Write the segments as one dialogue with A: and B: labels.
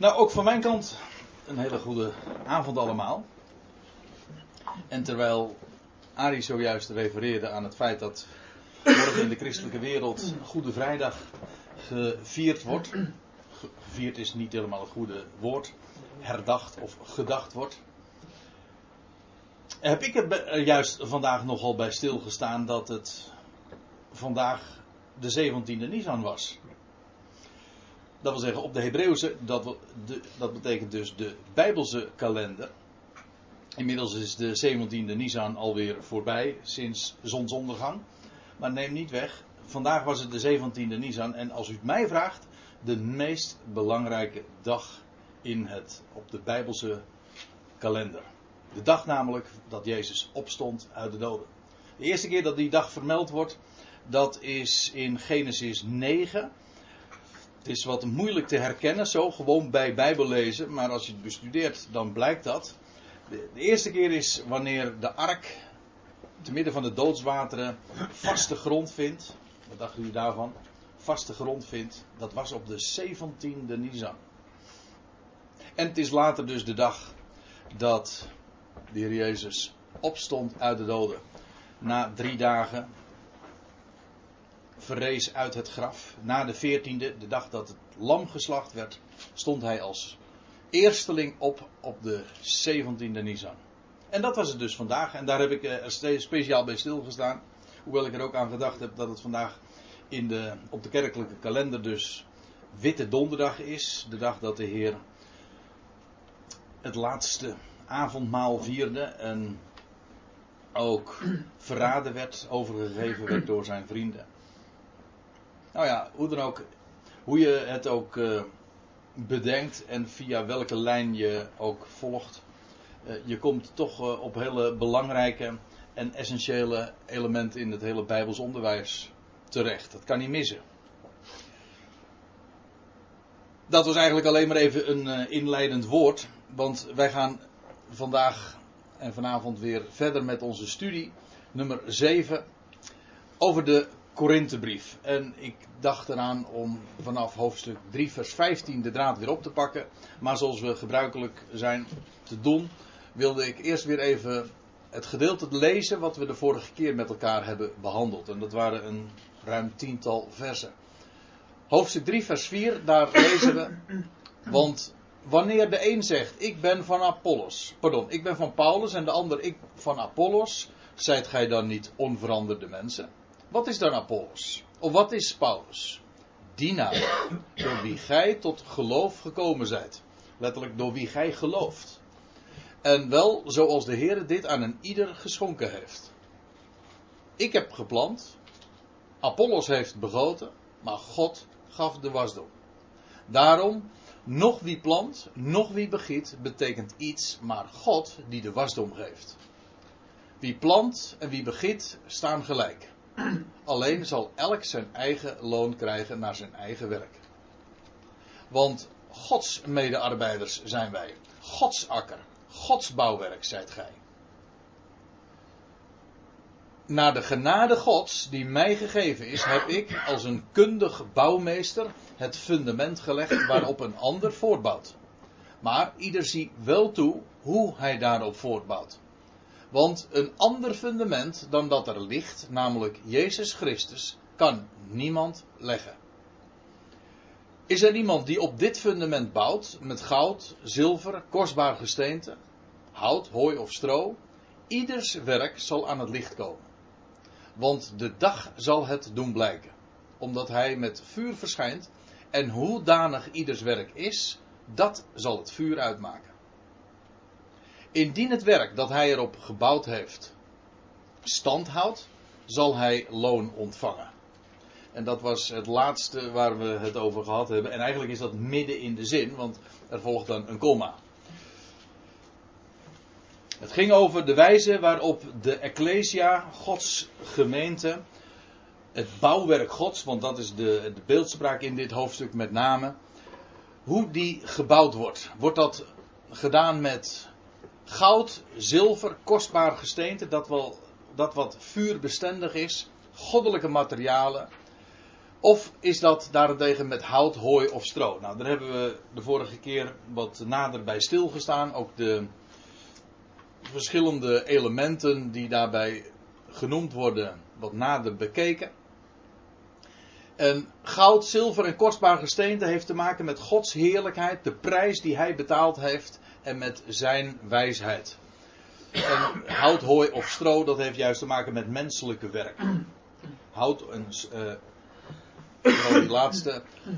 A: Nou, ook van mijn kant een hele goede avond allemaal. En terwijl Arie zojuist refereerde aan het feit dat morgen in de christelijke wereld Goede Vrijdag gevierd wordt. Gevierd is niet helemaal het goede woord. Herdacht of gedacht wordt. Heb ik er juist vandaag nogal bij stilgestaan dat het vandaag de 17e Nisan was. Dat wil zeggen, op de Hebreeuwse, dat, dat betekent dus de Bijbelse kalender. Inmiddels is de 17e Nisan alweer voorbij, sinds zonsondergang. Maar neem niet weg, vandaag was het de 17e Nisan. En als u het mij vraagt, de meest belangrijke dag in het, op de Bijbelse kalender. De dag namelijk dat Jezus opstond uit de doden. De eerste keer dat die dag vermeld wordt, dat is in Genesis 9. Het is wat moeilijk te herkennen, zo gewoon bij Bijbellezen, maar als je het bestudeert, dan blijkt dat. De, eerste keer is wanneer de ark te midden van de doodswateren vaste grond vindt. Wat dachten u daarvan? Vaste grond vindt. Dat was op de 17e Nisan. En het is later dus de dag dat de Heer Jezus opstond uit de doden. Na drie dagen verrees uit het graf. Na de veertiende, de dag dat het lam geslacht werd, stond hij als eersteling op op de 17e Nisan. En dat was het dus vandaag. En daar heb ik er speciaal bij stilgestaan. Hoewel ik er ook aan gedacht heb dat het vandaag in de, op de kerkelijke kalender dus Witte Donderdag is. De dag dat de Heer het laatste avondmaal vierde. En ook verraden werd, overgegeven werd door zijn vrienden. Nou ja, hoe dan ook, hoe je het ook uh, bedenkt en via welke lijn je ook volgt, uh, je komt toch uh, op hele belangrijke en essentiële elementen in het hele Bijbels onderwijs terecht. Dat kan niet missen. Dat was eigenlijk alleen maar even een inleidend woord, want wij gaan vandaag en vanavond weer verder met onze studie, nummer 7, over de Korinthebrief. En ik dacht eraan om vanaf hoofdstuk 3, vers 15 de draad weer op te pakken. Maar zoals we gebruikelijk zijn te doen, wilde ik eerst weer even het gedeelte lezen wat we de vorige keer met elkaar hebben behandeld. En dat waren een ruim tiental versen. Hoofdstuk 3, vers 4, daar lezen we. Want wanneer de een zegt: Ik ben van Apollos, pardon, ik ben van Paulus en de ander ik van Apollos, zijt gij dan niet onveranderde mensen? Wat is dan Apollos? Of wat is Paulus? Dienaar, door wie gij tot geloof gekomen zijt. Letterlijk door wie gij gelooft. En wel zoals de Heer dit aan een ieder geschonken heeft. Ik heb geplant, Apollos heeft begoten, maar God gaf de wasdom. Daarom, nog wie plant, nog wie begiet, betekent iets, maar God die de wasdom geeft. Wie plant en wie begiet staan gelijk. Alleen zal elk zijn eigen loon krijgen naar zijn eigen werk. Want Gods medearbeiders zijn wij. Gods akker. Gods bouwwerk zijt gij. Naar de genade Gods die mij gegeven is, heb ik als een kundig bouwmeester het fundament gelegd waarop een ander voortbouwt. Maar ieder ziet wel toe hoe hij daarop voortbouwt. Want een ander fundament dan dat er ligt, namelijk Jezus Christus, kan niemand leggen. Is er iemand die op dit fundament bouwt met goud, zilver, kostbaar gesteente, hout, hooi of stro? Ieders werk zal aan het licht komen. Want de dag zal het doen blijken, omdat hij met vuur verschijnt en hoedanig ieders werk is, dat zal het vuur uitmaken. Indien het werk dat hij erop gebouwd heeft stand houdt, zal hij loon ontvangen. En dat was het laatste waar we het over gehad hebben. En eigenlijk is dat midden in de zin, want er volgt dan een komma. Het ging over de wijze waarop de Ecclesia, Gods gemeente, het bouwwerk Gods, want dat is de, de beeldspraak in dit hoofdstuk met name, hoe die gebouwd wordt. Wordt dat gedaan met goud, zilver, kostbaar gesteente, dat, wel, dat wat vuurbestendig is, goddelijke materialen. Of is dat daarentegen met hout, hooi of stro? Nou, daar hebben we de vorige keer wat nader bij stilgestaan. Ook de verschillende elementen die daarbij genoemd worden, wat nader bekeken. En goud, zilver en kostbaar gesteente heeft te maken met Gods heerlijkheid, de prijs die hij betaald heeft en met zijn wijsheid. En hout, hooi of stro, dat heeft juist te maken met menselijke werk. Hout en die laatste, uh,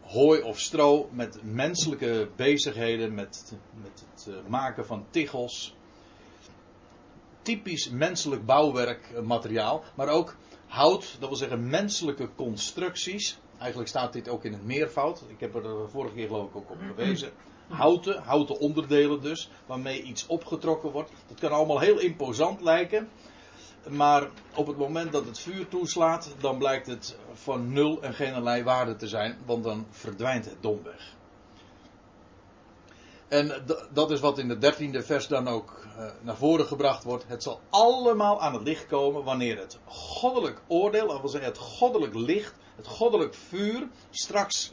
A: hooi of stro met menselijke bezigheden, met, met het uh, maken van tichels. Typisch menselijk bouwwerkmateriaal, maar ook hout, dat wil zeggen menselijke constructies. Eigenlijk staat dit ook in het meervoud. Ik heb er vorige keer geloof ik ook op gewezen. Houten, houten onderdelen dus, waarmee iets opgetrokken wordt. Dat kan allemaal heel imposant lijken. Maar op het moment dat het vuur toeslaat, dan blijkt het van nul en geen waarde te zijn, want dan verdwijnt het domweg. En dat is wat in het dertiende vers dan ook uh, naar voren gebracht wordt. Het zal allemaal aan het licht komen wanneer het goddelijk oordeel, dat wil zeggen het goddelijk licht, het goddelijk vuur, straks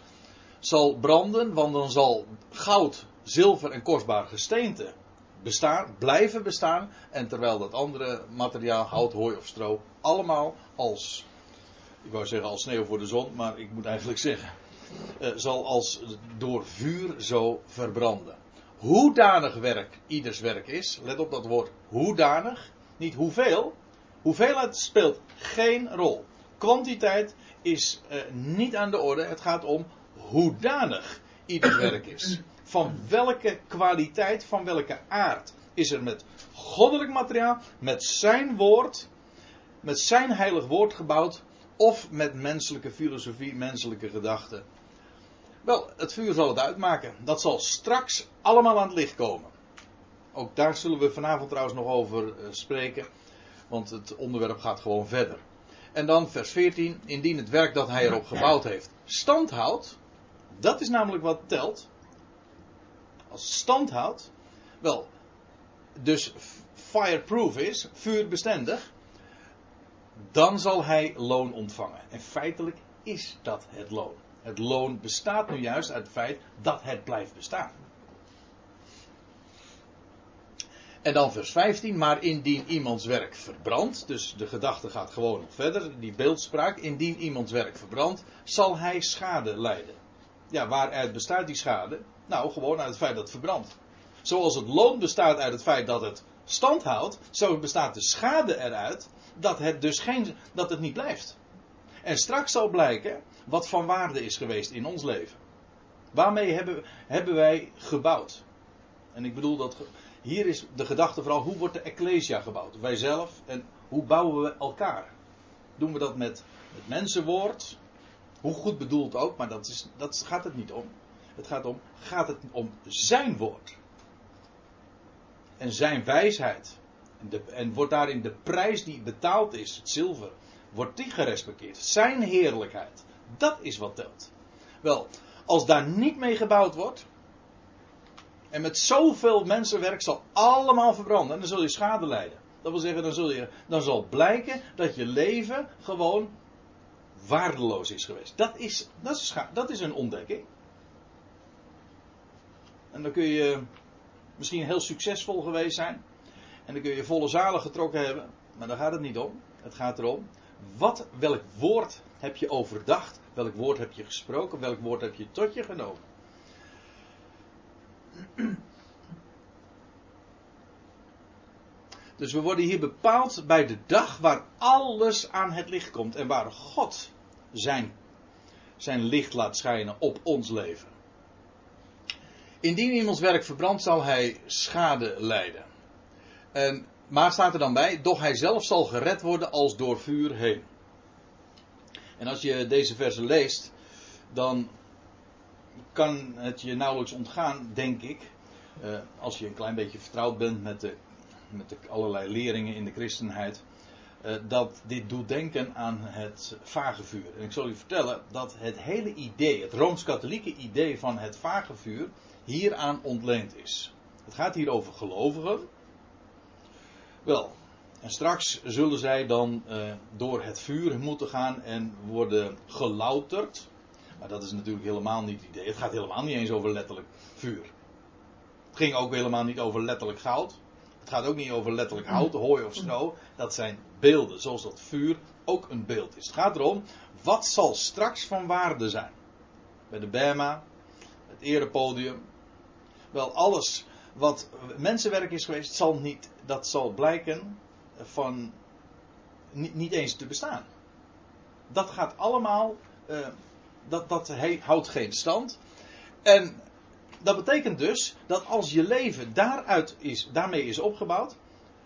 A: zal branden. Want dan zal goud, zilver en kostbaar gesteente bestaan, blijven bestaan. En terwijl dat andere materiaal, hout, hooi of stro, allemaal als, ik wou zeggen als sneeuw voor de zon, maar ik moet eigenlijk zeggen, uh, zal als door vuur zo verbranden hoedanig werk ieders werk is. Let op dat woord hoedanig. Niet hoeveel. Hoeveelheid speelt geen rol. Kwantiteit is uh, niet aan de orde. Het gaat om hoedanig ieder werk is. Van welke kwaliteit, van welke aard is er met goddelijk materiaal, met zijn woord, met zijn heilig woord gebouwd, of met menselijke filosofie, menselijke gedachten wel, het vuur zal het uitmaken. Dat zal straks allemaal aan het licht komen. Ook daar zullen we vanavond trouwens nog over eh, spreken. Want het onderwerp gaat gewoon verder. En dan vers 14. Indien het werk dat hij erop gebouwd heeft stand houdt. Dat is namelijk wat telt. Als stand houdt. Wel, dus fireproof is, vuurbestendig. Dan zal hij loon ontvangen. En feitelijk is dat het loon. Het loon bestaat nu juist uit het feit dat het blijft bestaan. En dan vers 15, maar indien iemands werk verbrandt, dus de gedachte gaat gewoon nog verder, die beeldspraak, indien iemands werk verbrandt, zal hij schade lijden. Ja, waaruit bestaat die schade? Nou, gewoon uit het feit dat het verbrandt. Zoals het loon bestaat uit het feit dat het stand houdt, zo bestaat de schade eruit dat het dus geen, dat het niet blijft. En straks zal blijken wat van waarde is geweest in ons leven. Waarmee hebben, hebben wij gebouwd? En ik bedoel dat. Hier is de gedachte vooral hoe wordt de Ecclesia gebouwd? Wij zelf en hoe bouwen we elkaar? Doen we dat met het mensenwoord? Hoe goed bedoeld ook, maar dat, is, dat gaat het niet om. Het gaat om, gaat het om zijn woord. En zijn wijsheid. En, wordt daarin de prijs die betaald is, het zilver, wordt die gerespecteerd. Zijn heerlijkheid. Dat is wat telt. Wel, als daar niet mee gebouwd wordt. En met zoveel mensenwerk zal allemaal verbranden. En dan zul je schade lijden. Dat wil zeggen, dan, zul dan zal blijken dat je leven gewoon waardeloos is geweest. Dat is, dat is, dat is een ontdekking. En dan kun je misschien heel succesvol geweest zijn. En dan kun je volle zalen getrokken hebben. Maar daar gaat het niet om. Het gaat erom wat, welk woord heb je overdacht? Welk woord heb je gesproken? Welk woord heb je tot je genomen? Dus we worden hier bepaald bij de dag waar alles aan het licht komt en waar God zijn, zijn licht laat schijnen op ons leven. Indien iemands werk verbrandt, zal hij schade lijden. En maar staat er dan bij, doch hij zelf zal gered worden als door vuur heen. En als je deze versen leest, dan kan het je nauwelijks ontgaan, denk ik, uh, als je een klein beetje vertrouwd bent met, de, met de allerlei leringen in de christenheid, uh, dat dit doet denken aan het vagevuur. En ik zal u vertellen dat het hele idee, het rooms-katholieke idee van het vagevuur, hieraan ontleend is. Het gaat hier over gelovigen wel, En straks zullen zij dan uh, door het vuur moeten gaan en worden gelouterd. Maar dat is natuurlijk helemaal niet het idee. Het gaat helemaal niet eens over letterlijk vuur. Het ging ook helemaal niet over letterlijk goud. Het gaat ook niet over letterlijk hout, hooi of stro. Dat zijn beelden, zoals dat vuur ook een beeld is. Het gaat erom, wat zal straks van waarde zijn? Bij de Bema, het erepodium. Wel, alles wat mensenwerk is geweest, zal niet, dat zal blijken van niet, eens te bestaan. Dat gaat allemaal, uh, dat, dat houdt geen stand. En dat betekent dus dat als je leven daaruit is, daarmee is opgebouwd,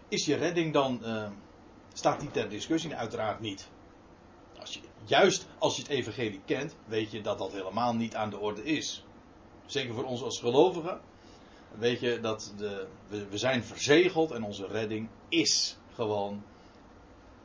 A: is je redding dan, uh, staat die ter discussie? Uiteraard niet. Als je, juist als je het evangelie kent, weet je dat dat helemaal niet aan de orde is. Zeker voor ons als gelovigen. Weet je dat de, we zijn verzegeld en onze redding is gewoon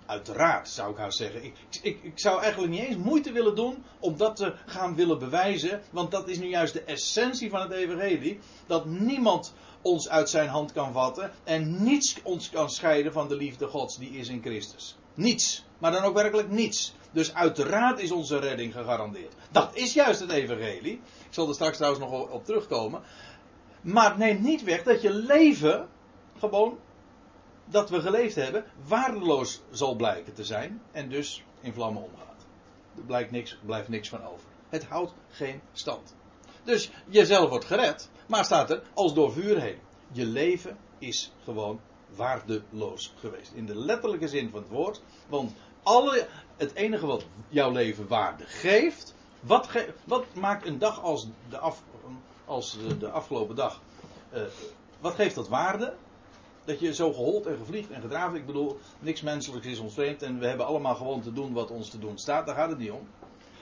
A: Uiteraard zou ik haar zeggen. Ik, ik, ik, zou eigenlijk niet eens moeite willen doen om dat te gaan willen bewijzen. Want dat is nu juist de essentie van het Evangelie. Dat niemand ons uit zijn hand kan vatten. En niets ons kan scheiden van de liefde Gods die is in Christus. Niets. Maar dan ook werkelijk niets. Dus uiteraard is onze redding gegarandeerd. Dat is juist het Evangelie. Ik zal er straks trouwens nog op terugkomen. Maar het neemt niet weg dat je leven gewoon dat we geleefd hebben waardeloos zal blijken te zijn en dus in vlammen omgaat. Er blijkt niks, blijft niks van over. Het houdt geen stand. Dus jezelf wordt gered, maar staat er als door vuur heen. Je leven is gewoon waardeloos geweest. In de letterlijke zin van het woord. Want alle, het enige wat jouw leven waarde geeft. Wat, wat maakt een dag als de, als de afgelopen dag. Uh, wat geeft dat waarde? Dat je zo gehold en gevliegd en gedraven. Ik bedoel, niks menselijks is ons vreemd en we hebben allemaal gewoon te doen wat ons te doen staat. Daar gaat het niet om.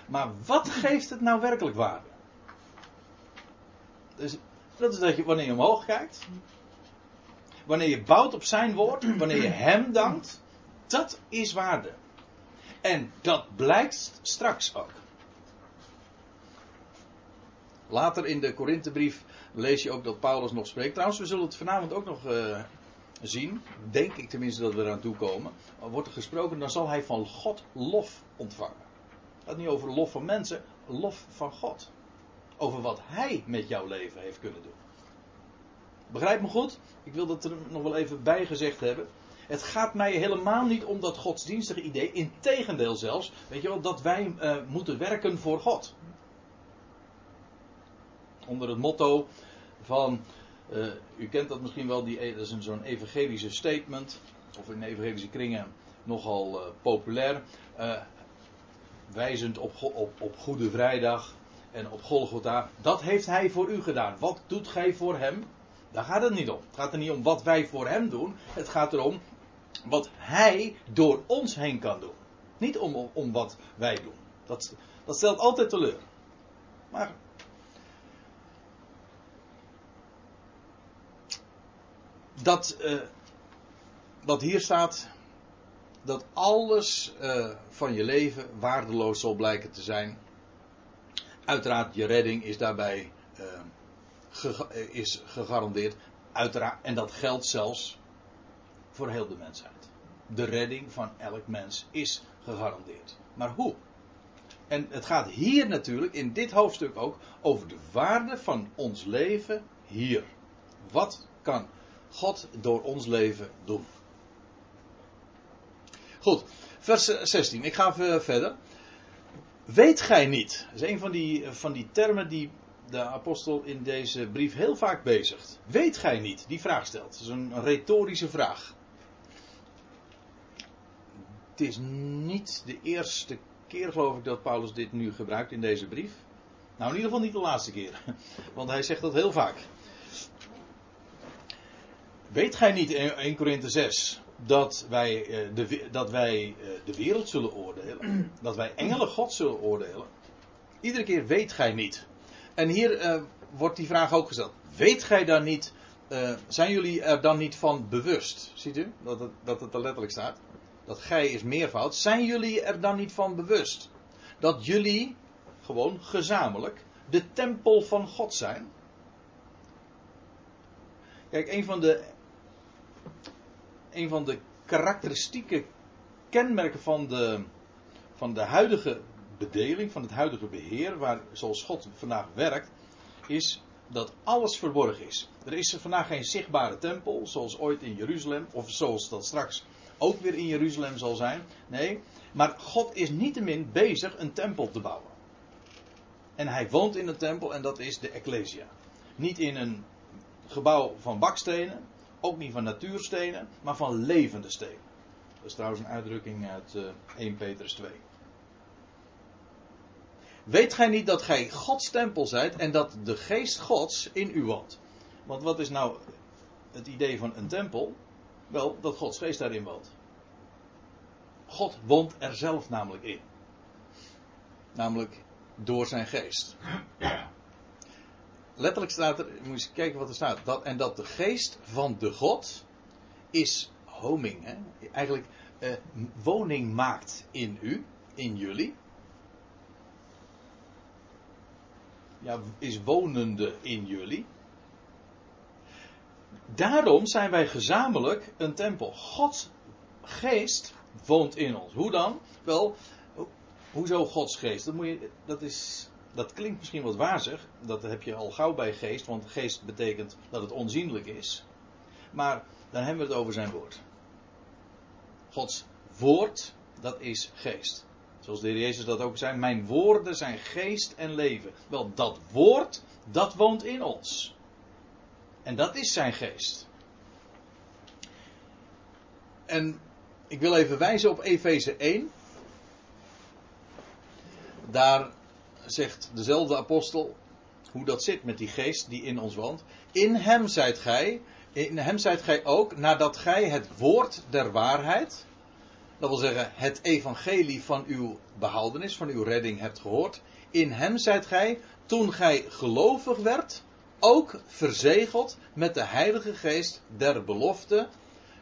A: Maar wat geeft het nou werkelijk waarde? Dus, dat is dat je wanneer je omhoog kijkt. Wanneer je bouwt op zijn woord. Wanneer je hem dankt. Dat is waarde. En dat blijkt straks ook. Later in de Korinthebrief lees je ook dat Paulus nog spreekt. Trouwens, we zullen het vanavond ook nog uh, zien, denk ik tenminste dat we eraan toe komen, wordt er gesproken, dan zal hij van God lof ontvangen. Het gaat niet over lof van mensen, lof van God. Over wat hij met jouw leven heeft kunnen doen. Begrijp me goed? Ik wil dat er nog wel even bij gezegd hebben. Het gaat mij helemaal niet om dat godsdienstige idee. Integendeel zelfs. Weet je wel, dat wij uh, moeten werken voor God. Onder het motto van uh, u kent dat misschien wel, die, dat is zo'n evangelische statement, of in evangelische kringen nogal uh, populair. Uh, wijzend op, op, op Goede Vrijdag en op Golgotha. Dat heeft hij voor u gedaan. Wat doet gij voor hem? Daar gaat het niet om. Het gaat er niet om wat wij voor hem doen. Het gaat erom wat hij door ons heen kan doen. Niet om, om wat wij doen. Dat, dat stelt altijd teleur. Maar dat, uh, dat hier staat dat alles uh, van je leven waardeloos zal blijken te zijn. Uiteraard, je redding is daarbij ge is gegarandeerd. Uiteraard, en dat geldt zelfs voor heel de mensheid. De redding van elk mens is gegarandeerd. Maar hoe? En het gaat hier natuurlijk, in dit hoofdstuk ook, over de waarde van ons leven hier. Wat kan God door ons leven doen. Goed, vers 16. Ik ga verder. Weet gij niet? Dat is een van die, van die termen die de apostel in deze brief heel vaak bezigt. Weet gij niet? Die vraag stelt. Dat is een retorische vraag. Het is niet de eerste keer, geloof ik, dat Paulus dit nu gebruikt in deze brief. Nou, in ieder geval niet de laatste keer. Want hij zegt dat heel vaak. Weet gij niet in 1 Korinthe 6 dat wij, eh, de, dat wij eh, de wereld zullen oordelen? Dat wij engelen God zullen oordelen? Iedere keer weet gij niet. En hier uh, wordt die vraag ook gesteld. Weet gij dan niet, uh, zijn jullie er dan niet van bewust? Ziet u dat het, dat het er letterlijk staat? Dat gij is meervoud. Zijn jullie er dan niet van bewust? Dat jullie gewoon gezamenlijk de tempel van God zijn? Kijk, een van de een van de karakteristieke kenmerken van de, van de huidige bedeling, van het huidige beheer, waar, zoals God vandaag werkt, is dat alles verborgen is. Er is vandaag geen zichtbare tempel, zoals ooit in Jeruzalem, of zoals dat straks ook weer in Jeruzalem zal zijn. Nee, maar God is niettemin bezig een tempel te bouwen. En hij woont in een tempel en dat is de Ecclesia. Niet in een gebouw van bakstenen, ook niet van natuurstenen, maar van levende stenen. Dat is trouwens een uitdrukking uit uh, 1 Petrus 2. Weet gij niet dat gij Gods tempel zijt en dat de geest Gods in u woont? Want wat is nou het idee van een tempel? Wel, dat Gods geest daarin woont. God woont er zelf namelijk in. Namelijk door zijn geest. Letterlijk staat er, moet je kijken wat er staat. Dat, en dat de geest van de God is homing. Hè? Eigenlijk eh, woning maakt in u, in jullie. Ja, is wonende in jullie. Daarom zijn wij gezamenlijk een tempel. Gods geest woont in ons. Hoe dan? Wel, hoezo Gods geest? Dat, moet je, dat, is, dat klinkt misschien wat wazig. Dat heb je al gauw bij geest, want geest betekent dat het onzienlijk is. Maar dan hebben we het over zijn woord. Gods woord, dat is geest. Zoals de Heer Jezus dat ook zei: Mijn woorden zijn geest en leven. Wel, dat woord, dat woont in ons. En dat is zijn geest. En ik wil even wijzen op Efeze 1. Daar zegt dezelfde apostel hoe dat zit met die geest die in ons woont. In hem zijt gij, in hem zijt gij ook, nadat gij het woord der waarheid, dat wil zeggen het evangelie van uw behoudenis, van uw redding hebt gehoord. In hem zijt gij, toen gij gelovig werd, ook verzegeld met de Heilige Geest der belofte,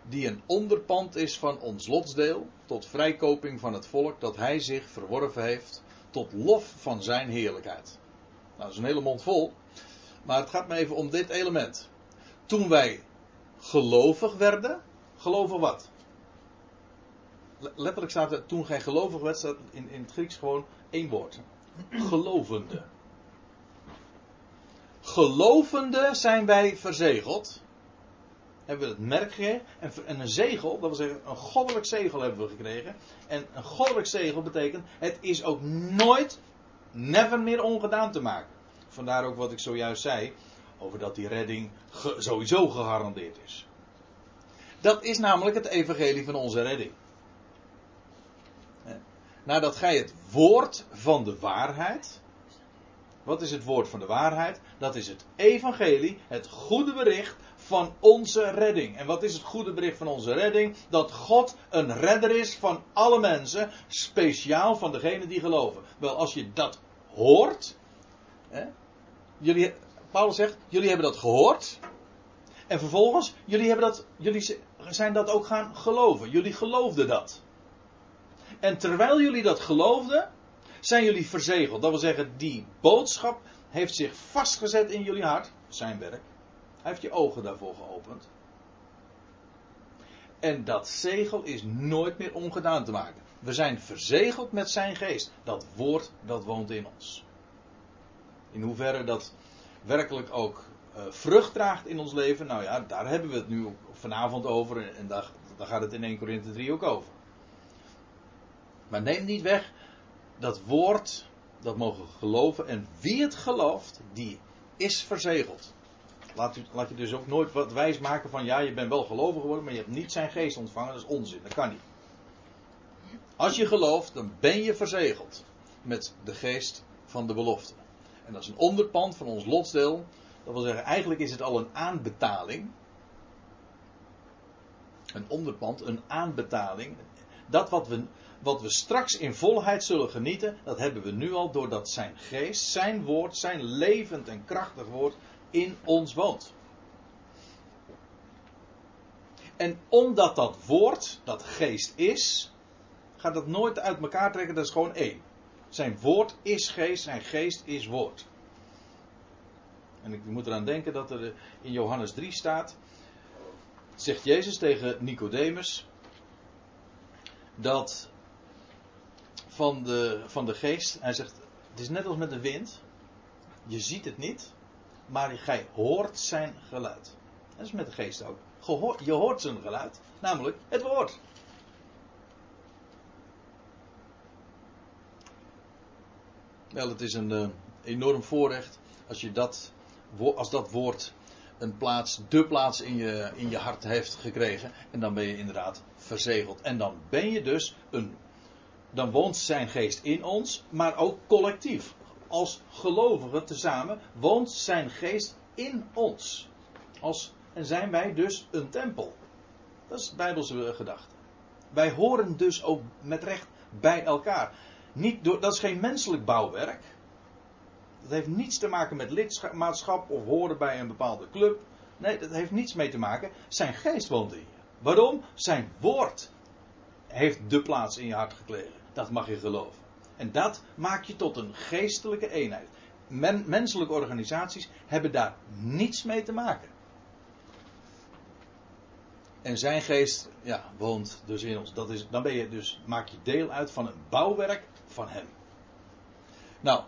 A: die een onderpand is van ons lotsdeel, tot vrijkoping van het volk dat hij zich verworven heeft, tot lof van zijn heerlijkheid. Nou, dat is een hele mond vol, maar het gaat me even om dit element. Toen wij gelovig werden, geloven wat? Letterlijk staat er, toen gij gelovig werd, staat in, in het Grieks gewoon één woord. Gelovende. Gelovende zijn wij verzegeld. Hebben we het merk gekregen. En een zegel, dat wil zeggen een goddelijk zegel hebben we gekregen. En een goddelijk zegel betekent, het is ook nooit, never meer ongedaan te maken. Vandaar ook wat ik zojuist zei, over dat die redding sowieso gegarandeerd is. Dat is namelijk het evangelie van onze redding. Nadat gij het woord van de waarheid, wat is het woord van de waarheid? Dat is het evangelie, het goede bericht van onze redding. En wat is het goede bericht van onze redding? Dat God een redder is van alle mensen, speciaal van degenen die geloven. Wel, als je dat hoort, hè, jullie, Paulus zegt, jullie hebben dat gehoord. En vervolgens, jullie, hebben dat, jullie zijn dat ook gaan geloven. Jullie geloofden dat. En terwijl jullie dat geloofden, zijn jullie verzegeld. Dat wil zeggen, die boodschap heeft zich vastgezet in jullie hart. Zijn werk. Hij heeft je ogen daarvoor geopend. En dat zegel is nooit meer ongedaan te maken. We zijn verzegeld met zijn geest. Dat woord dat woont in ons. In hoeverre dat werkelijk ook uh, vrucht draagt in ons leven. Nou ja, daar hebben we het nu vanavond over. En daar, daar gaat het in 1 Korinthe 3 ook over. Maar neem niet weg dat woord, dat mogen geloven. En wie het gelooft, die is verzegeld. Laat, je dus ook nooit wat wijs maken van ja, je bent wel gelovig geworden, maar je hebt niet zijn geest ontvangen. Dat is onzin, dat kan niet. Als je gelooft, dan ben je verzegeld met de geest van de belofte. En dat is een onderpand van ons lotsdeel. Dat wil zeggen, eigenlijk is het al een aanbetaling. Een onderpand, een aanbetaling. Dat wat we, wat we straks in volheid zullen genieten, dat hebben we nu al doordat zijn geest, zijn woord, zijn levend en krachtig woord in ons woont. En omdat dat woord, dat geest is, gaat dat nooit uit elkaar trekken, dat is gewoon één. Zijn woord is geest, zijn geest is woord. En ik moet eraan denken dat er in Johannes 3 staat, zegt Jezus tegen Nicodemus, dat van de, van de geest, hij zegt, het is net als met de wind. Je ziet het niet, maar gij hoort zijn geluid. Dat is met de geest ook. Je hoort zijn geluid, namelijk het woord. Wel, het is een uh, enorm voorrecht als, je dat, als dat woord een plaats, de plaats in je, in je hart heeft gekregen. En dan ben je inderdaad verzegeld. En dan ben je dus een. Dan woont zijn geest in ons, maar ook collectief. Als gelovigen tezamen woont zijn geest in ons. Als, en zijn wij dus een tempel. Dat is de Bijbelse gedachte. Wij horen dus ook met recht bij elkaar. Niet door, dat is geen menselijk bouwwerk. Dat heeft niets te maken met lidmaatschap of horen bij een bepaalde club. Nee, dat heeft niets mee te maken. Zijn geest woont in je. Waarom? Zijn woord heeft de plaats in je hart gekregen. Dat mag je geloven. En dat maakt je tot een geestelijke eenheid. menselijke organisaties hebben daar niets mee te maken. En zijn geest ja, woont dus in ons. Dat is, dan ben je dus, maak je deel uit van een bouwwerk van hem. Nou,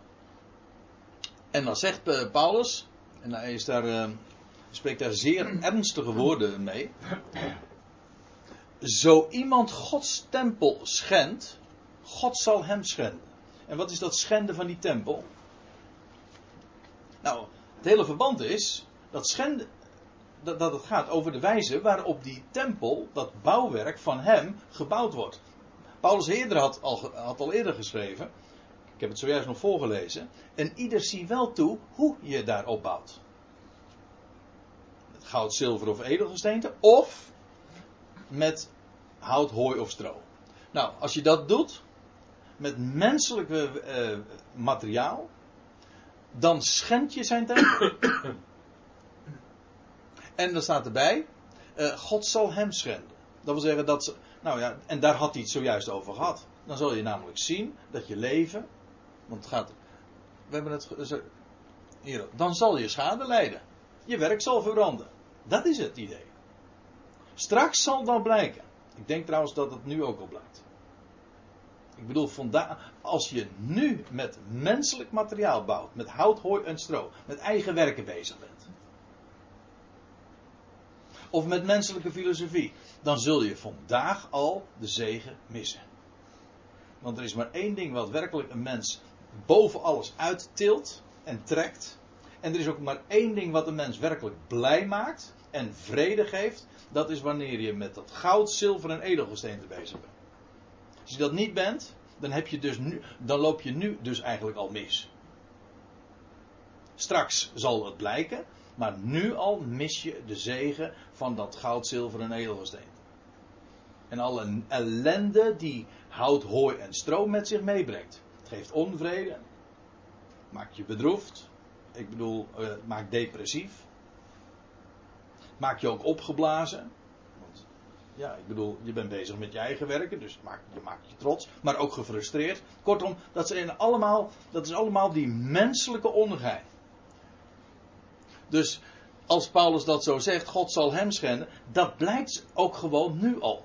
A: en dan zegt eh, Paulus, en hij is daar, uh, spreekt daar zeer ernstige woorden mee. Zo iemand Gods tempel schendt, God zal hem schenden. En wat is dat schenden van die tempel? Nou, het hele verband is dat dat, het gaat over de wijze waarop die tempel, dat bouwwerk van hem, gebouwd wordt. Paulus eerder had al, al eerder geschreven, ik heb het zojuist nog voorgelezen, en ieder zie wel toe hoe je daar opbouwt. Met goud, zilver of edelgesteente, of met hout, hooi of stro. Nou, als je dat doet, met menselijk uh, materiaal, dan schend je zijn tempel. en dan staat erbij, uh, God zal hem schenden. Dat wil zeggen dat, nou ja, en daar had hij het zojuist over gehad. Dan zul je namelijk zien dat je leven, want het gaat, we hebben het, hier, dan zal je schade lijden. Je werk zal verbranden. Dat is het idee. Straks zal dat blijken. Ik denk trouwens dat het nu ook al blijkt. Ik bedoel, vandaag, als je nu met menselijk materiaal bouwt, met hout, hooi en stro, met eigen werken bezig bent, of met menselijke filosofie, dan zul je vandaag al de zegen missen. Want er is maar één ding wat werkelijk een mens boven alles uittilt en trekt. En er is ook maar één ding wat een mens werkelijk blij maakt en vrede geeft. Dat is wanneer je met dat goud, zilver en edelgesteente bezig bent. Als je dat niet bent, dan, heb je dus nu, dan loop je nu dus eigenlijk al mis. Straks zal het blijken, maar nu al mis je de zegen van dat goud, zilver en edelgesteente. En alle ellende die hout, hooi en stroom met zich meebrengt. Het geeft onvrede, maakt je bedroefd, ik bedoel, uh, maakt depressief, maakt je ook opgeblazen. Ja, ik bedoel, je bent bezig met je eigen werken, dus maakt, je maakt je trots, maar ook gefrustreerd. Kortom, dat, zijn allemaal, dat is allemaal die menselijke ongein. Dus als Paulus dat zo zegt, God zal hem schenden, dat blijkt ook gewoon nu al.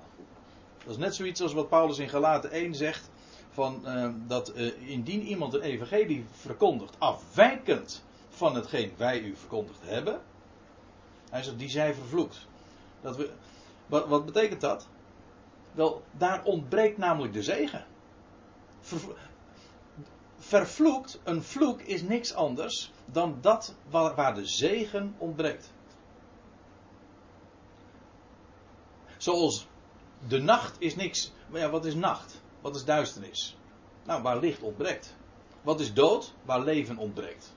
A: Dat is net zoiets als wat Paulus in Galaten 1 zegt, van, uh, dat uh, indien iemand een evangelie verkondigt, afwijkend van hetgeen wij u verkondigd hebben, hij zegt, die zij vervloekt. Dat we, wat, wat betekent dat? Wel, daar ontbreekt namelijk de zegen. vervloekt, een vloek is niks anders dan dat waar, waar de zegen ontbreekt. Zoals de nacht is niks. Maar ja, wat is nacht? Wat is duisternis? Nou, waar licht ontbreekt. Wat is dood? Waar leven ontbreekt.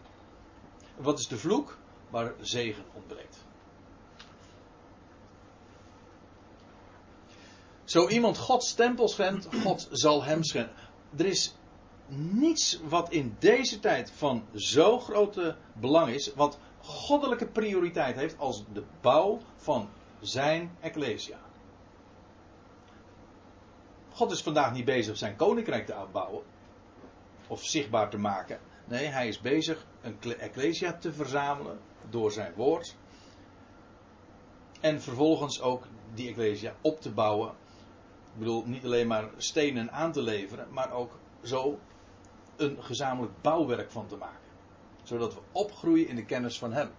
A: Wat is de vloek? Waar zegen ontbreekt. Zo iemand Gods tempel schendt, God zal hem schenden. Er is niets wat in deze tijd van zo grote belang is, wat goddelijke prioriteit heeft als de bouw van zijn ecclesia. God is vandaag niet bezig zijn koninkrijk te uitbouwen of zichtbaar te maken. Nee, hij is bezig een ecclesia te verzamelen door zijn woord. En vervolgens ook die ecclesia op te bouwen Ik bedoel, niet alleen maar stenen aan te leveren, maar ook zo een gezamenlijk bouwwerk van te maken. Zodat we opgroeien in de kennis van Hem.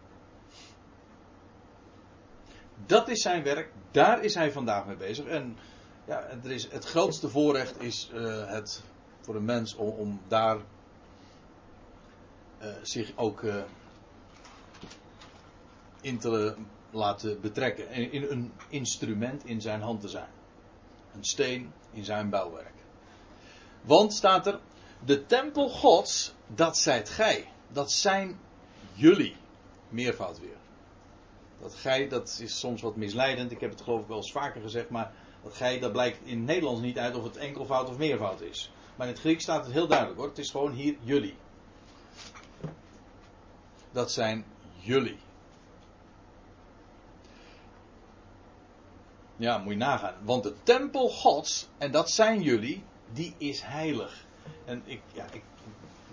A: Dat is zijn werk, daar is hij vandaag mee bezig. En ja, er is, het grootste voorrecht is uh, het voor een mens om, daar uh, zich ook uh, in te laten betrekken. In een instrument in zijn hand te zijn. Een steen in zijn bouwwerk. Want staat er, de tempel gods, dat zijt gij. Dat zijn jullie. Meervoud weer. Dat gij, dat is soms wat misleidend. Ik heb het geloof ik wel eens vaker gezegd. Maar dat gij, dat blijkt in het Nederlands niet uit of het enkelvoud of meervoud is. Maar in het Grieks staat het heel duidelijk hoor. Het is gewoon hier jullie. Dat zijn jullie. Ja, moet je nagaan. Want de tempel Gods, en dat zijn jullie, die is heilig. En ik, ja, ik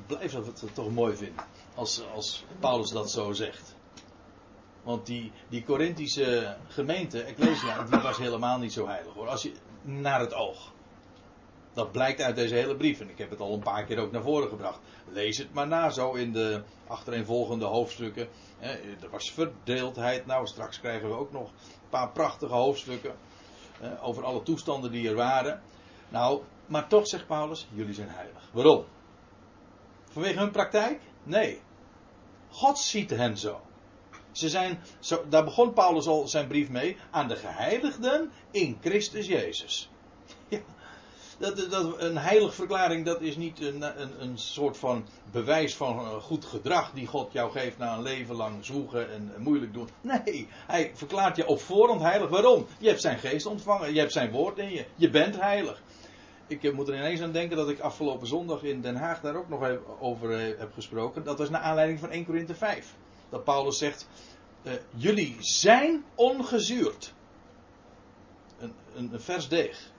A: blijf dat toch mooi vinden. Als, als Paulus dat zo zegt. Want die, die Corinthische gemeente, Ecclesia, die was helemaal niet zo heilig hoor. Als je, naar het oog. Dat blijkt uit deze hele brief. En ik heb het al een paar keer ook naar voren gebracht. Lees het maar na zo in de achtereenvolgende hoofdstukken. Er was verdeeldheid. Nou, straks krijgen we ook nog een paar prachtige hoofdstukken. Over alle toestanden die er waren. Nou, maar toch zegt Paulus, jullie zijn heilig. Waarom? Vanwege hun praktijk? Nee. God ziet hen zo. Ze zijn, zo, daar begon Paulus al zijn brief mee, aan de geheiligden in Christus Jezus. Ja, dat, dat, een heilig verklaring, dat is niet een, een, een soort van bewijs van goed gedrag die God jou geeft na een leven lang zoeken en moeilijk doen. Nee, hij verklaart je op voorhand heilig. Waarom? Je hebt zijn geest ontvangen, je hebt zijn woord in je, je bent heilig. Ik moet er ineens aan denken dat ik afgelopen zondag in Den Haag daar ook nog over heb gesproken. Dat was naar aanleiding van 1 Korinthe 5 dat Paulus zegt: Jullie zijn ongezuurd. Een, een, een vers deeg.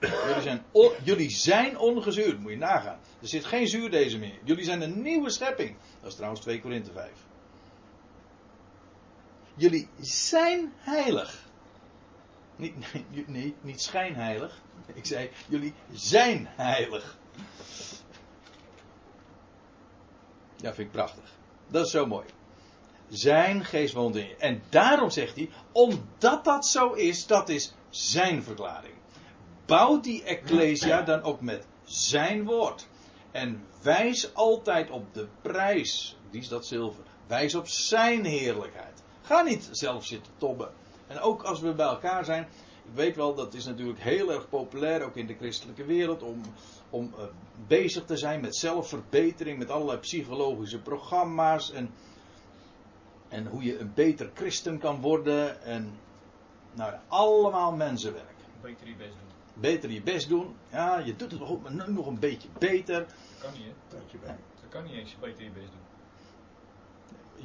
A: Jullie zijn, jullie zijn ongezuurd, moet je nagaan. Er zit geen zuurdezen meer. Jullie zijn een nieuwe schepping. Dat is trouwens 2 Korinthe 5. Jullie zijn heilig. Niet, niet schijnheilig. Ik zei, jullie zijn heilig. Ja, vind ik prachtig. Dat is zo mooi. Zijn geest woont in je. En daarom zegt hij, omdat dat zo is, dat is zijn verklaring. Bouw die ecclesia dan ook met zijn woord. En wijs altijd op de prijs, die is dat zilver. Wijs op zijn heerlijkheid. Ga niet zelf zitten tobben. En ook als we bij elkaar zijn, ik weet wel, dat is natuurlijk heel erg populair, ook in de christelijke wereld, om, om uh, bezig te zijn met zelfverbetering, met allerlei psychologische programma's en en hoe je een beter christen kan worden. En nou, allemaal mensenwerk.
B: Beter je best doen.
A: Beter je best doen. Ja, je doet het nog, maar nog een beetje beter. Dat
B: kan niet, hè? Dat, je bij. dat kan niet eens beter je best doen.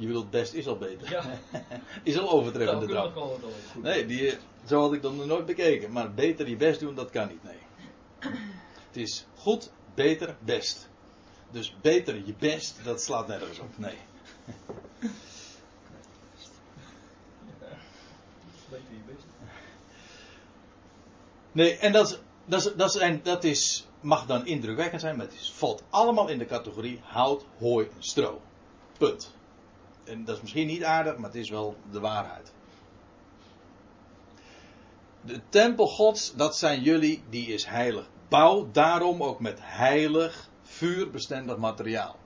A: Je bedoelt, best is al beter. Ja. is al overtreffende
B: drang.
A: Nee, die, zo had ik dan nog nooit bekeken. Maar beter je best doen, dat kan niet, nee. Het is goed, beter, best. Dus beter je best, dat slaat nergens op. Nee. Nee, en dat, dat, dat, zijn, dat is, mag dan indrukwekkend zijn, maar het valt allemaal in de categorie hout, hooi en stro. Punt. En dat is misschien niet aardig, maar het is wel de waarheid. De tempel Gods, dat zijn jullie, die is heilig. Bouw daarom ook met heilig, vuurbestendig materiaal.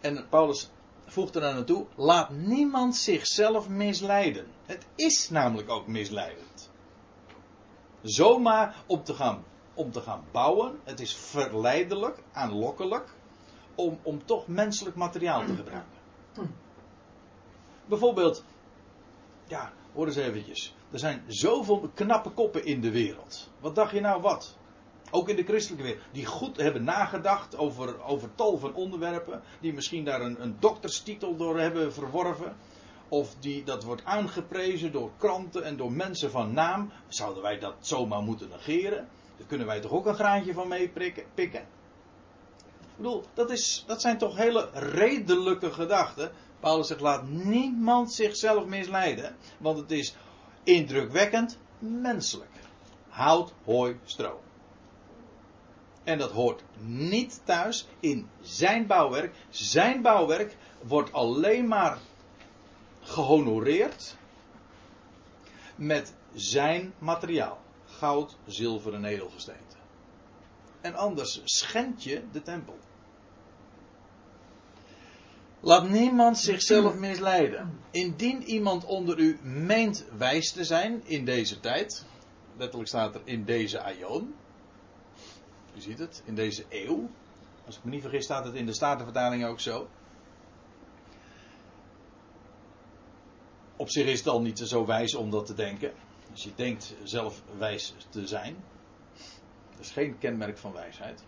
A: En Paulus voegt er aan toe: laat niemand zichzelf misleiden. Het is namelijk ook misleidend zomaar om te gaan, om te gaan bouwen. Het is verleidelijk, aanlokkelijk, om, om toch menselijk materiaal te gebruiken. Bijvoorbeeld, ja, hoor eens eventjes. Er zijn zoveel knappe koppen in de wereld. Wat dacht je nou wat? Ook in de christelijke wereld. Die goed hebben nagedacht over, over tal van onderwerpen. Die misschien daar een, een dokterstitel door hebben verworven of die, dat wordt aangeprezen door kranten en door mensen van naam, zouden wij dat zomaar moeten negeren? Daar kunnen wij toch ook een graantje van mee pikken? Ik bedoel, dat, is, dat zijn toch hele redelijke gedachten. Paulus zegt, laat niemand zichzelf misleiden, want het is indrukwekkend menselijk. hout, hooi, stro. En dat hoort niet thuis in zijn bouwwerk. Zijn bouwwerk wordt alleen maar gehonoreerd met zijn materiaal: goud, zilver en edelgesteente. En anders schend je de tempel. Laat niemand zichzelf misleiden. Indien iemand onder u meent wijs te zijn in deze tijd, letterlijk staat er in deze aion. U ziet het, in deze eeuw. Als ik me niet vergis staat het in de Statenvertaling ook zo. Op zich is het al niet zo wijs om dat te denken. Als je denkt zelf wijs te zijn. Dat is geen kenmerk van wijsheid.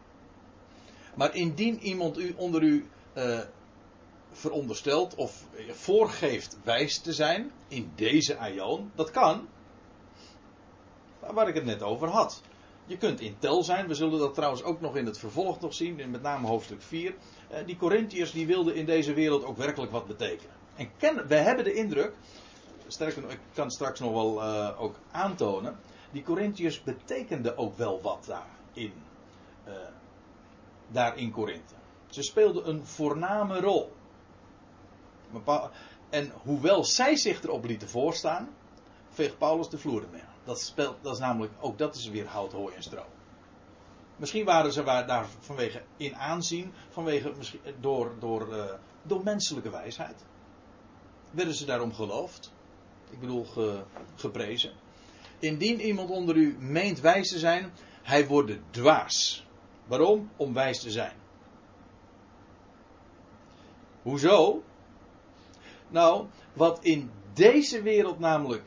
A: Maar indien iemand u onder u uh, veronderstelt of voorgeeft wijs te zijn in deze aion, dat kan. Waar ik het net over had. Je kunt in tel zijn, we zullen dat trouwens ook nog in het vervolg nog zien, met name hoofdstuk 4. Eh, die Corinthiërs die wilden in deze wereld ook werkelijk wat betekenen. En ken, we hebben de indruk, ik kan straks nog wel uh, ook aantonen, die Corinthiërs betekenden ook wel wat daar in, uh, daar in Korinthe. Ze speelden een voorname rol. En hoewel zij zich erop lieten voorstaan, veegt Paulus de vloer ermee. Dat, speelt, dat is namelijk, ook dat is weer hout, hooi en stro. Misschien waren ze daar vanwege in aanzien, vanwege, door, door, uh, door menselijke wijsheid. Werden ze daarom geloofd? Ik bedoel, ge, geprezen. Indien iemand onder u meent wijs te zijn, hij wordt dwaas. Waarom? Om wijs te zijn. Hoezo? Nou, wat in deze wereld namelijk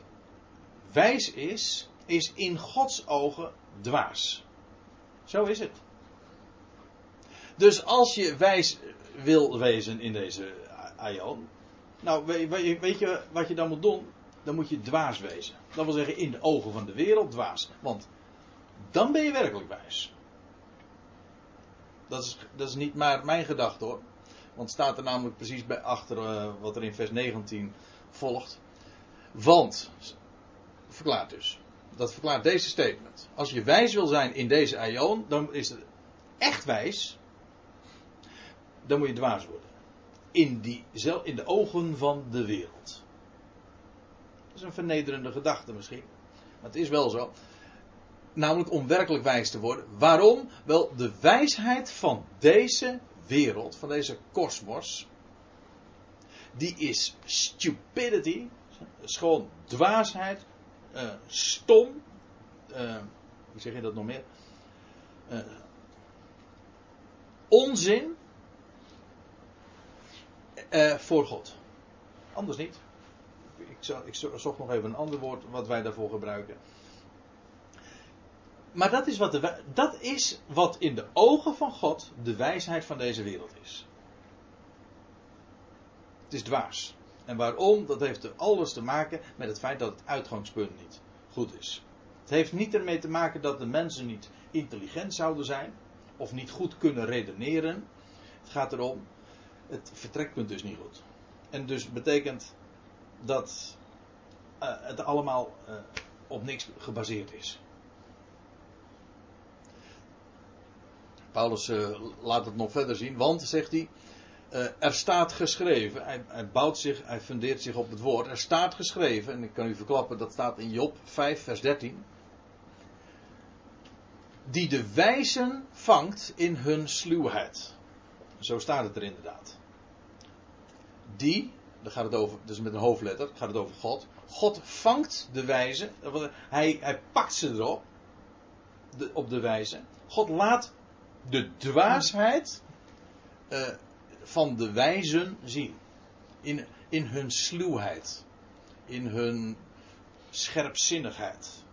A: wijs is, is in Gods ogen dwaas. Zo is het. Dus als je wijs wil wezen in deze aion, nou weet je wat je dan moet doen? Dan moet je dwaas wezen. Dat wil zeggen in de ogen van de wereld dwaas. Want dan ben je werkelijk wijs. Dat is, dat is niet maar mijn gedachte hoor. Want staat er namelijk precies bij achter uh, wat er in vers 19 volgt. Want, verklaart dus. Dat verklaart deze statement. Als je wijs wil zijn in deze aion, dan is het echt wijs. Dan moet je dwaas worden. In, die, in de ogen van de wereld. Dat is een vernederende gedachte misschien. Maar het is wel zo. Namelijk om werkelijk wijs te worden. Waarom? Wel, de wijsheid van deze wereld, van deze kosmos, die is stupidity, is dwaasheid, uh, stom, uh, hoe zeg je dat nog meer? Uh, onzin voor God. Anders niet. Ik, zou, ik zocht nog even een ander woord wat wij daarvoor gebruiken. Maar dat is, wat dat is wat in de ogen van God de wijsheid van deze wereld is. Het is dwaas. En waarom? Dat heeft alles te maken met het feit dat het uitgangspunt niet goed is. Het heeft niet ermee te maken dat de mensen niet intelligent zouden zijn. Of niet goed kunnen redeneren. Het gaat erom, het vertrekpunt is niet goed. En dus betekent dat uh, het allemaal uh, op niks gebaseerd is. Paulus uh, laat het nog verder zien, want, zegt hij, er staat geschreven, hij, hij, bouwt zich, hij fundeert zich op het woord, er staat geschreven, en ik kan u verklappen, dat staat in Job 5, vers 13, die de wijzen vangt in hun sluwheid. Zo staat het er inderdaad. Die, daar gaat het over, dus met een hoofdletter, gaat het over God. God vangt de wijzen, hij, hij pakt ze erop, de, op de wijze. God laat de dwaasheid uh, van de wijzen zien. In, in hun sluwheid. In hun scherpzinnigheid.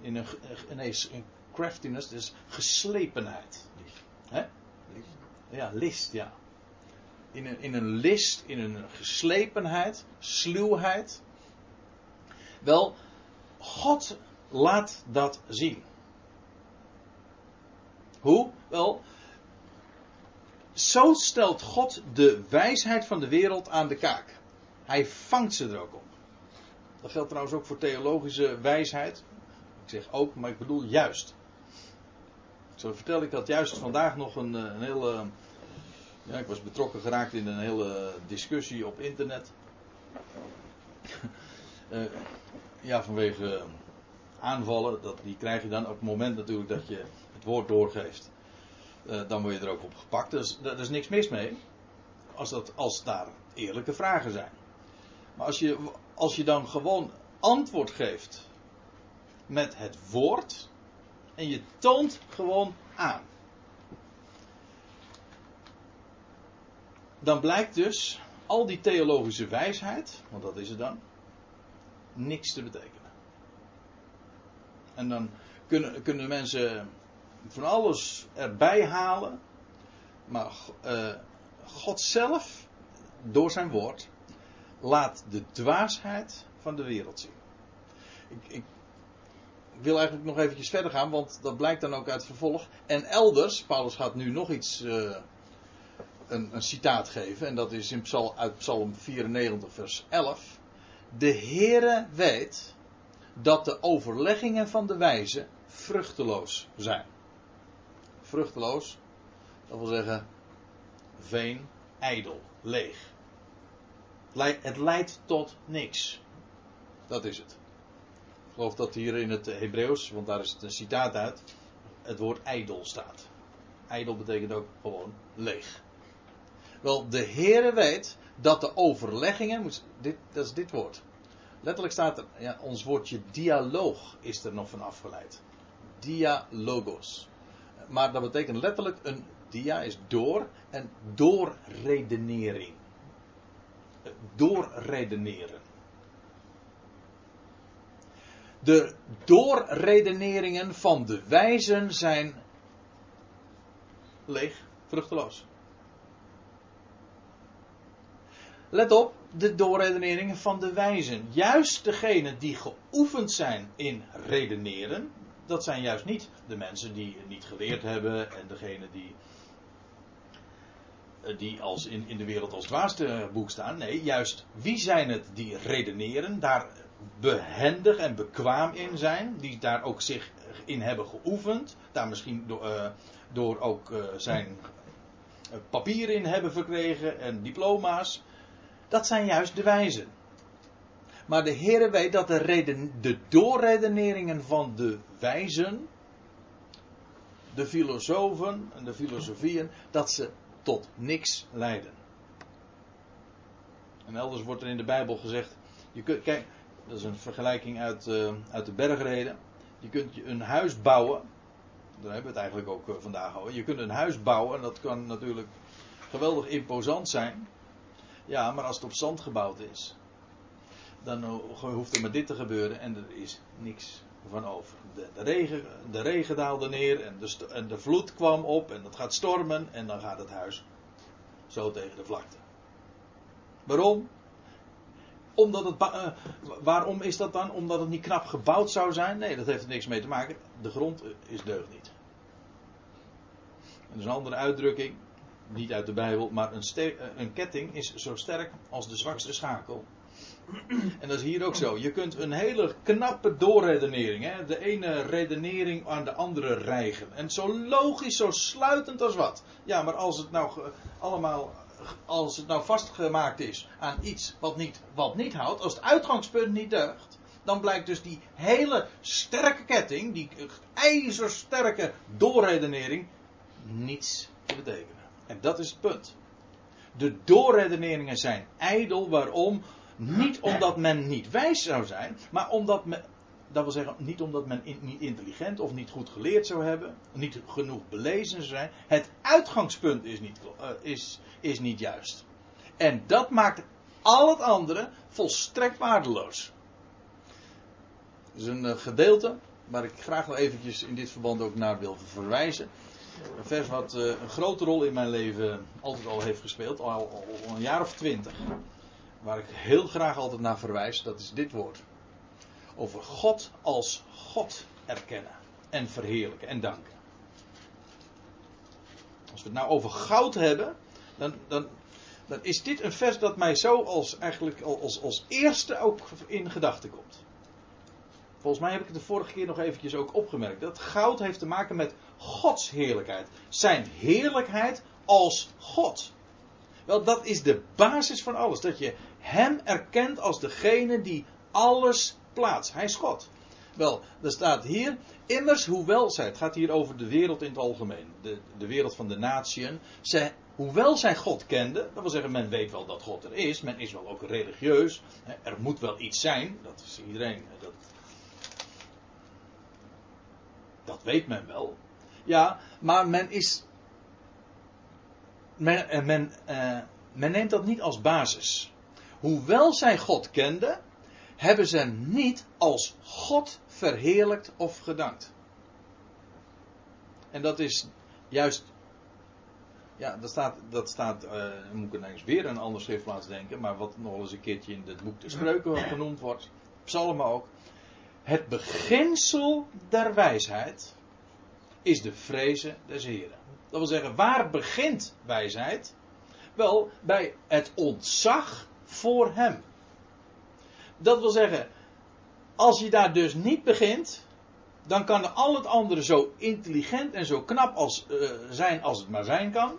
A: In een, nee, craftiness, dus geslepenheid. Hè? Ja, list, ja. In een, in een list, in een geslepenheid, sluwheid. Wel, God laat dat zien. Hoe? Wel, zo stelt God de wijsheid van de wereld aan de kaak. Hij vangt ze er ook op. Dat geldt trouwens ook voor theologische wijsheid. Ik zeg ook, maar ik bedoel juist. Zo vertel ik dat juist vandaag nog een, een hele. Ja, ik was betrokken geraakt in een hele discussie op internet. uh, ja, vanwege aanvallen, dat, die krijg je dan op het moment natuurlijk dat je het woord doorgeeft. Uh, dan word je er ook op gepakt. Dus daar is niks mis mee. Als, dat, als daar eerlijke vragen zijn. Maar als je, als je dan gewoon antwoord geeft met het woord. En je toont gewoon aan. Dan blijkt dus al die theologische wijsheid, want dat is het dan, niks te betekenen. En dan kunnen, kunnen mensen van alles erbij halen. Maar uh, God zelf, door zijn woord, laat de dwaasheid van de wereld zien. Ik, ik, wil eigenlijk nog eventjes verder gaan, want dat blijkt dan ook uit vervolg. En elders, Paulus gaat nu nog iets, uh, een, een, citaat geven, en dat is in Psal, uit Psalm 94, vers 11. De Heere weet dat de overleggingen van de wijze vruchteloos zijn. Vruchteloos, dat wil zeggen veen, ijdel, leeg. Het leidt tot niks. Dat is het. Ik geloof dat hier in het Hebreeuws, want daar is het een citaat uit, het woord ijdel staat. Ijdel betekent ook gewoon leeg. Wel, de Heere weet dat de overleggingen, dit, dat is dit woord. Letterlijk staat er, ja, ons woordje dialoog is er nog van afgeleid. Dialogos. Maar dat betekent letterlijk een dia is door en doorredenering. Doorredeneren. De doorredeneringen van de wijzen zijn leeg, vruchteloos. Let op, de doorredeneringen van de wijzen. Juist degenen die geoefend zijn in redeneren, dat zijn juist niet de mensen die niet geleerd hebben en degenen die, eh, die als in, in de wereld als dwaaste boek staan. Nee, juist wie zijn het die redeneren, daar behendig en bekwaam in zijn, die daar ook zich in hebben geoefend, daar misschien door, uh, door ook uh, zijn papieren in hebben verkregen en diploma's dat zijn juist de wijzen. Maar de Heere weet dat de, reden, de doorredeneringen van de wijzen, de filosofen en de filosofieën, dat ze tot niks leiden. En elders wordt er in de Bijbel gezegd, je kunt, kijk, dat is een vergelijking uit, uh, uit de bergreden. Je kunt een huis bouwen, daar hebben we het eigenlijk ook uh, vandaag over. Je kunt een huis bouwen en dat kan natuurlijk geweldig imposant zijn. Ja, maar als het op zand gebouwd is, dan hoeft er maar dit te gebeuren en er is niks van over. De, de regen, de regen daalde neer en de, en de vloed kwam op en het gaat stormen en dan gaat het huis zo tegen de vlakte. Waarom? Omdat het, uh, waarom is dat dan? Omdat het niet knap gebouwd zou zijn? Nee, dat heeft er niks mee te maken. De grond is deugd niet. Dat is een andere uitdrukking niet uit de Bijbel, maar een, eh, een, ketting is zo sterk als de zwakste schakel. En dat is hier ook zo. Je kunt een hele knappe doorredenering, hè, de ene redenering aan de andere rijgen. En zo logisch, zo sluitend als wat. Ja, maar als het nou allemaal, als het nou vastgemaakt is aan iets wat niet, wat niet houdt, als het uitgangspunt niet deugt, dan blijkt dus die hele sterke ketting, die ijzersterke doorredenering, niets te betekenen. Dat is het punt. De doorredeneringen zijn ijdel. Waarom? Niet omdat men niet wijs zou zijn, maar omdat men. Dat wil zeggen, niet omdat men niet intelligent of niet goed geleerd zou hebben, niet genoeg belezen zou zijn. Het uitgangspunt is niet, uh, is, is niet juist. En dat maakt al het andere volstrekt waardeloos. Dat is een uh, gedeelte waar ik graag nog eventjes in dit verband ook naar wil verwijzen. Een vers wat uh, een grote rol in mijn leven altijd al heeft gespeeld, al, al, al een jaar of twintig. Waar ik heel graag altijd naar verwijs, dat is dit woord. Over God als God erkennen en verheerlijken en danken. Als we het nou over goud hebben, dan, dan, dan is dit een vers dat mij zo als, eigenlijk als, als eerste ook in gedachten komt. Volgens mij heb ik het de vorige keer nog eventjes ook opgemerkt. Dat goud heeft te maken met Gods heerlijkheid. Zijn heerlijkheid als God. Wel, dat is de basis van alles. Dat je Hem erkent als degene die alles plaatst. Hij is God. Wel, er staat hier, immers hoewel zij, het gaat hier over de wereld in het algemeen, de, de wereld van de natieën, zij, hoewel zij God kenden, dat wil zeggen, men weet wel dat God er is, men is wel ook religieus, er moet wel iets zijn, dat is iedereen, dat, dat weet men wel. Ja, maar men is, men, eh, men, uh, men neemt dat niet als basis. Hoewel zij God kenden, hebben ze hem niet als God verheerlijkt of gedankt. En dat is juist. Ja, dat staat. Dat staat uh, moet ik ineens weer een ander schriftplaats denken. Maar wat nog eens een keertje in het boek de spreuken genoemd wordt. Psalmen ook. Het beginsel der wijsheid is de vrezen des Heren. Dat wil zeggen, waar begint wijsheid? Wel, bij het ontzag voor Hem. Dat wil zeggen, als je daar dus niet begint, dan kan al het andere zo intelligent en zo knap als, uh, zijn als het maar zijn kan.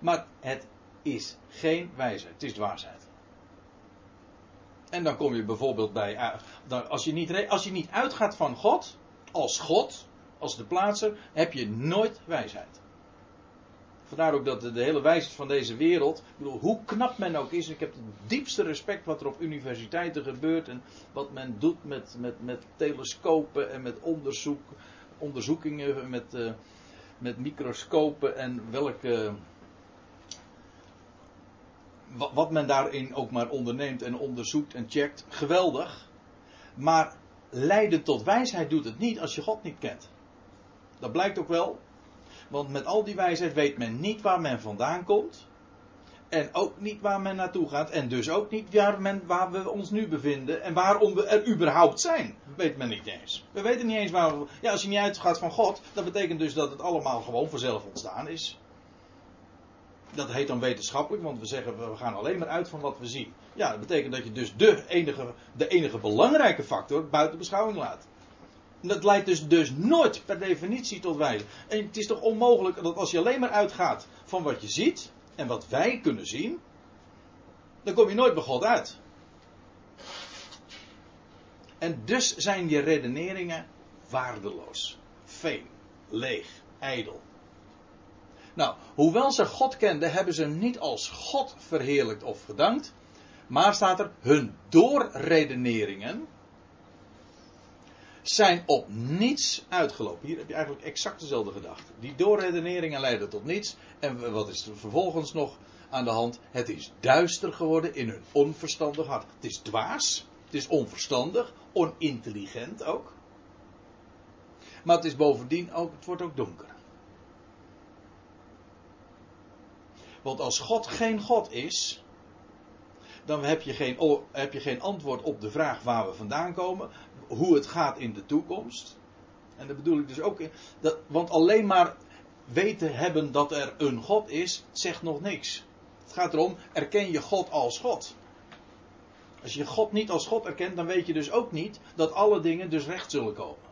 A: Maar het is geen wijsheid, het is dwaasheid. En dan kom je bijvoorbeeld bij, uh, als, je niet, als je niet uitgaat van God, als God, als de plaatser, heb je nooit wijsheid. Vandaar ook dat de, hele wijsheid van deze wereld, ik bedoel, hoe knap men ook is, ik heb het diepste respect wat er op universiteiten gebeurt en wat men doet met, met, met telescopen en met onderzoek, onderzoekingen, met, uh, met microscopen en welke. Wat, wat men daarin ook maar onderneemt en onderzoekt en checkt, geweldig. Maar leiden tot wijsheid doet het niet als je God niet kent. Dat blijkt ook wel want met al die wijsheid weet men niet waar men vandaan komt. En ook niet waar men naartoe gaat. En dus ook niet waar, men, waar we ons nu bevinden. En waarom we er überhaupt zijn. Weet men niet eens. We weten niet eens waar we. Ja, als je niet uitgaat van God. Dat betekent dus dat het allemaal gewoon vanzelf ontstaan is. Dat heet dan wetenschappelijk. Want we zeggen we gaan alleen maar uit van wat we zien. Ja, dat betekent dat je dus de enige, de enige belangrijke factor buiten beschouwing laat. Dat leidt dus, dus nooit per definitie tot wijze. En het is toch onmogelijk dat als je alleen maar uitgaat van wat je ziet en wat wij kunnen zien, dan kom je nooit bij God uit. En dus zijn je redeneringen waardeloos, veen, leeg, ijdel. Nou, hoewel ze God kenden, hebben ze niet als God verheerlijkt of gedankt, maar staat er hun doorredeneringen zijn op niets uitgelopen. Hier heb je eigenlijk exact dezelfde gedachte. Die doorredeneringen leiden tot niets. En wat is er vervolgens nog aan de hand? Het is duister geworden in hun onverstandig hart. Het is dwaas. Het is onverstandig. Onintelligent ook. Maar het is bovendien ook, het wordt ook donker. Want als God geen God is, dan heb je geen, heb je geen antwoord op de vraag waar we vandaan komen hoe het gaat in de toekomst. En dat bedoel ik dus ook. Dat, want alleen maar weten hebben dat er een God is, zegt nog niks. Het gaat erom, erken je God als God. Als je God niet als God erkent, dan weet je dus ook niet dat alle dingen dus recht zullen komen.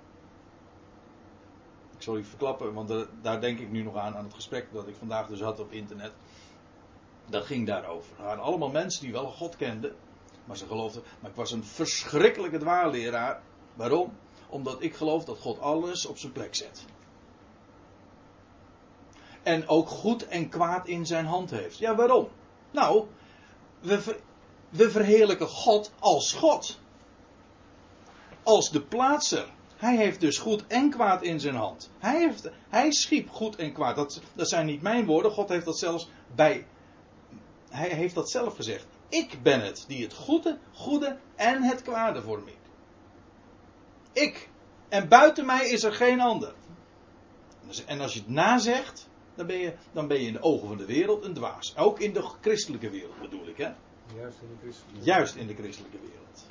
A: Ik zal u verklappen, want daar denk ik nu nog aan, aan het gesprek dat ik vandaag dus had op internet. Dat ging daarover. Er waren allemaal mensen die wel God kenden, maar ze geloofden. Maar ik was een verschrikkelijke dwaalleraar. Waarom? Omdat ik geloof dat God alles op zijn plek zet. En ook goed en kwaad in zijn hand heeft. Ja, waarom? Nou, we, we verheerlijken God als God. Als de plaatser. Hij heeft dus goed en kwaad in zijn hand. Hij, heeft, hij schiep goed en kwaad. Dat, dat zijn niet mijn woorden. God heeft dat zelfs bij. Hij heeft dat zelf gezegd. Ik ben het die het goede, goede en het kwade vormt. Ik. En buiten mij is er geen ander. En als je het nazegt, dan ben je, dan ben je in de ogen van de wereld een dwaas. Ook in de christelijke wereld bedoel ik, hè?
B: Juist in de christelijke,
A: Juist in de christelijke wereld.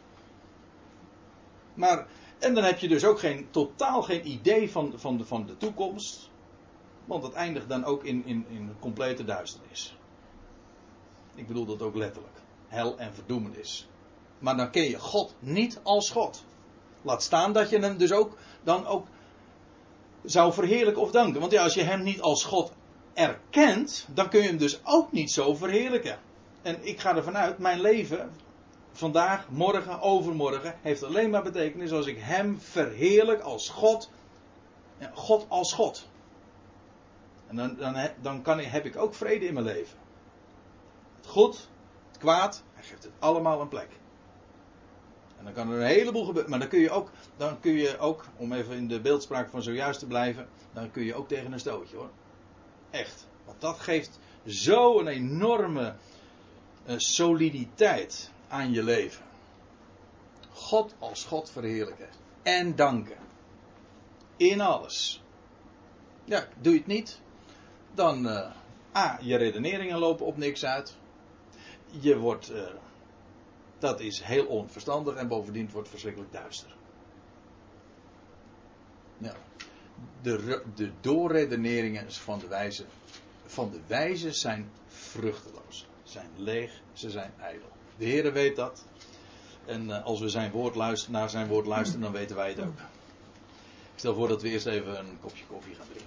A: Maar, en dan heb je dus ook geen, totaal geen idee van, van, de, van de toekomst. Want dat eindigt dan ook in, in, in complete duisternis. Ik bedoel dat ook letterlijk. Hel en verdoemenis. Maar dan ken je God niet als God. Laat staan dat je hem dus ook dan ook zou verheerlijken of danken. Want ja, als je hem niet als God erkent, dan kun je hem dus ook niet zo verheerlijken. En ik ga ervan uit, mijn leven, vandaag, morgen, overmorgen, heeft alleen maar betekenis als ik hem verheerlijk als God. God als God. En dan, dan, dan kan, heb ik ook vrede in mijn leven. Het goed, het kwaad, hij geeft het allemaal een plek. En dan kan er een heleboel gebeuren. Maar dan kun je ook, dan kun je ook, om even in de beeldspraak van zojuist te blijven, dan kun je ook tegen een stootje hoor. Echt. Want dat geeft zo'n enorme uh, soliditeit aan je leven. God als God verheerlijken. En danken. In alles. Ja, doe je het niet, dan. Uh, A, je redeneringen lopen op niks uit. Je wordt. Uh, dat is heel onverstandig en bovendien wordt verschrikkelijk duister. Ja. De, de doorredeneringen van de wijze, van de wijze zijn vruchteloos. Zijn leeg, ze zijn ijdel. De Heere weet dat. En uh, als we zijn woord luisteren, naar zijn woord luisteren, dan weten wij het ook. Ik stel voor dat we eerst even een kopje koffie gaan drinken.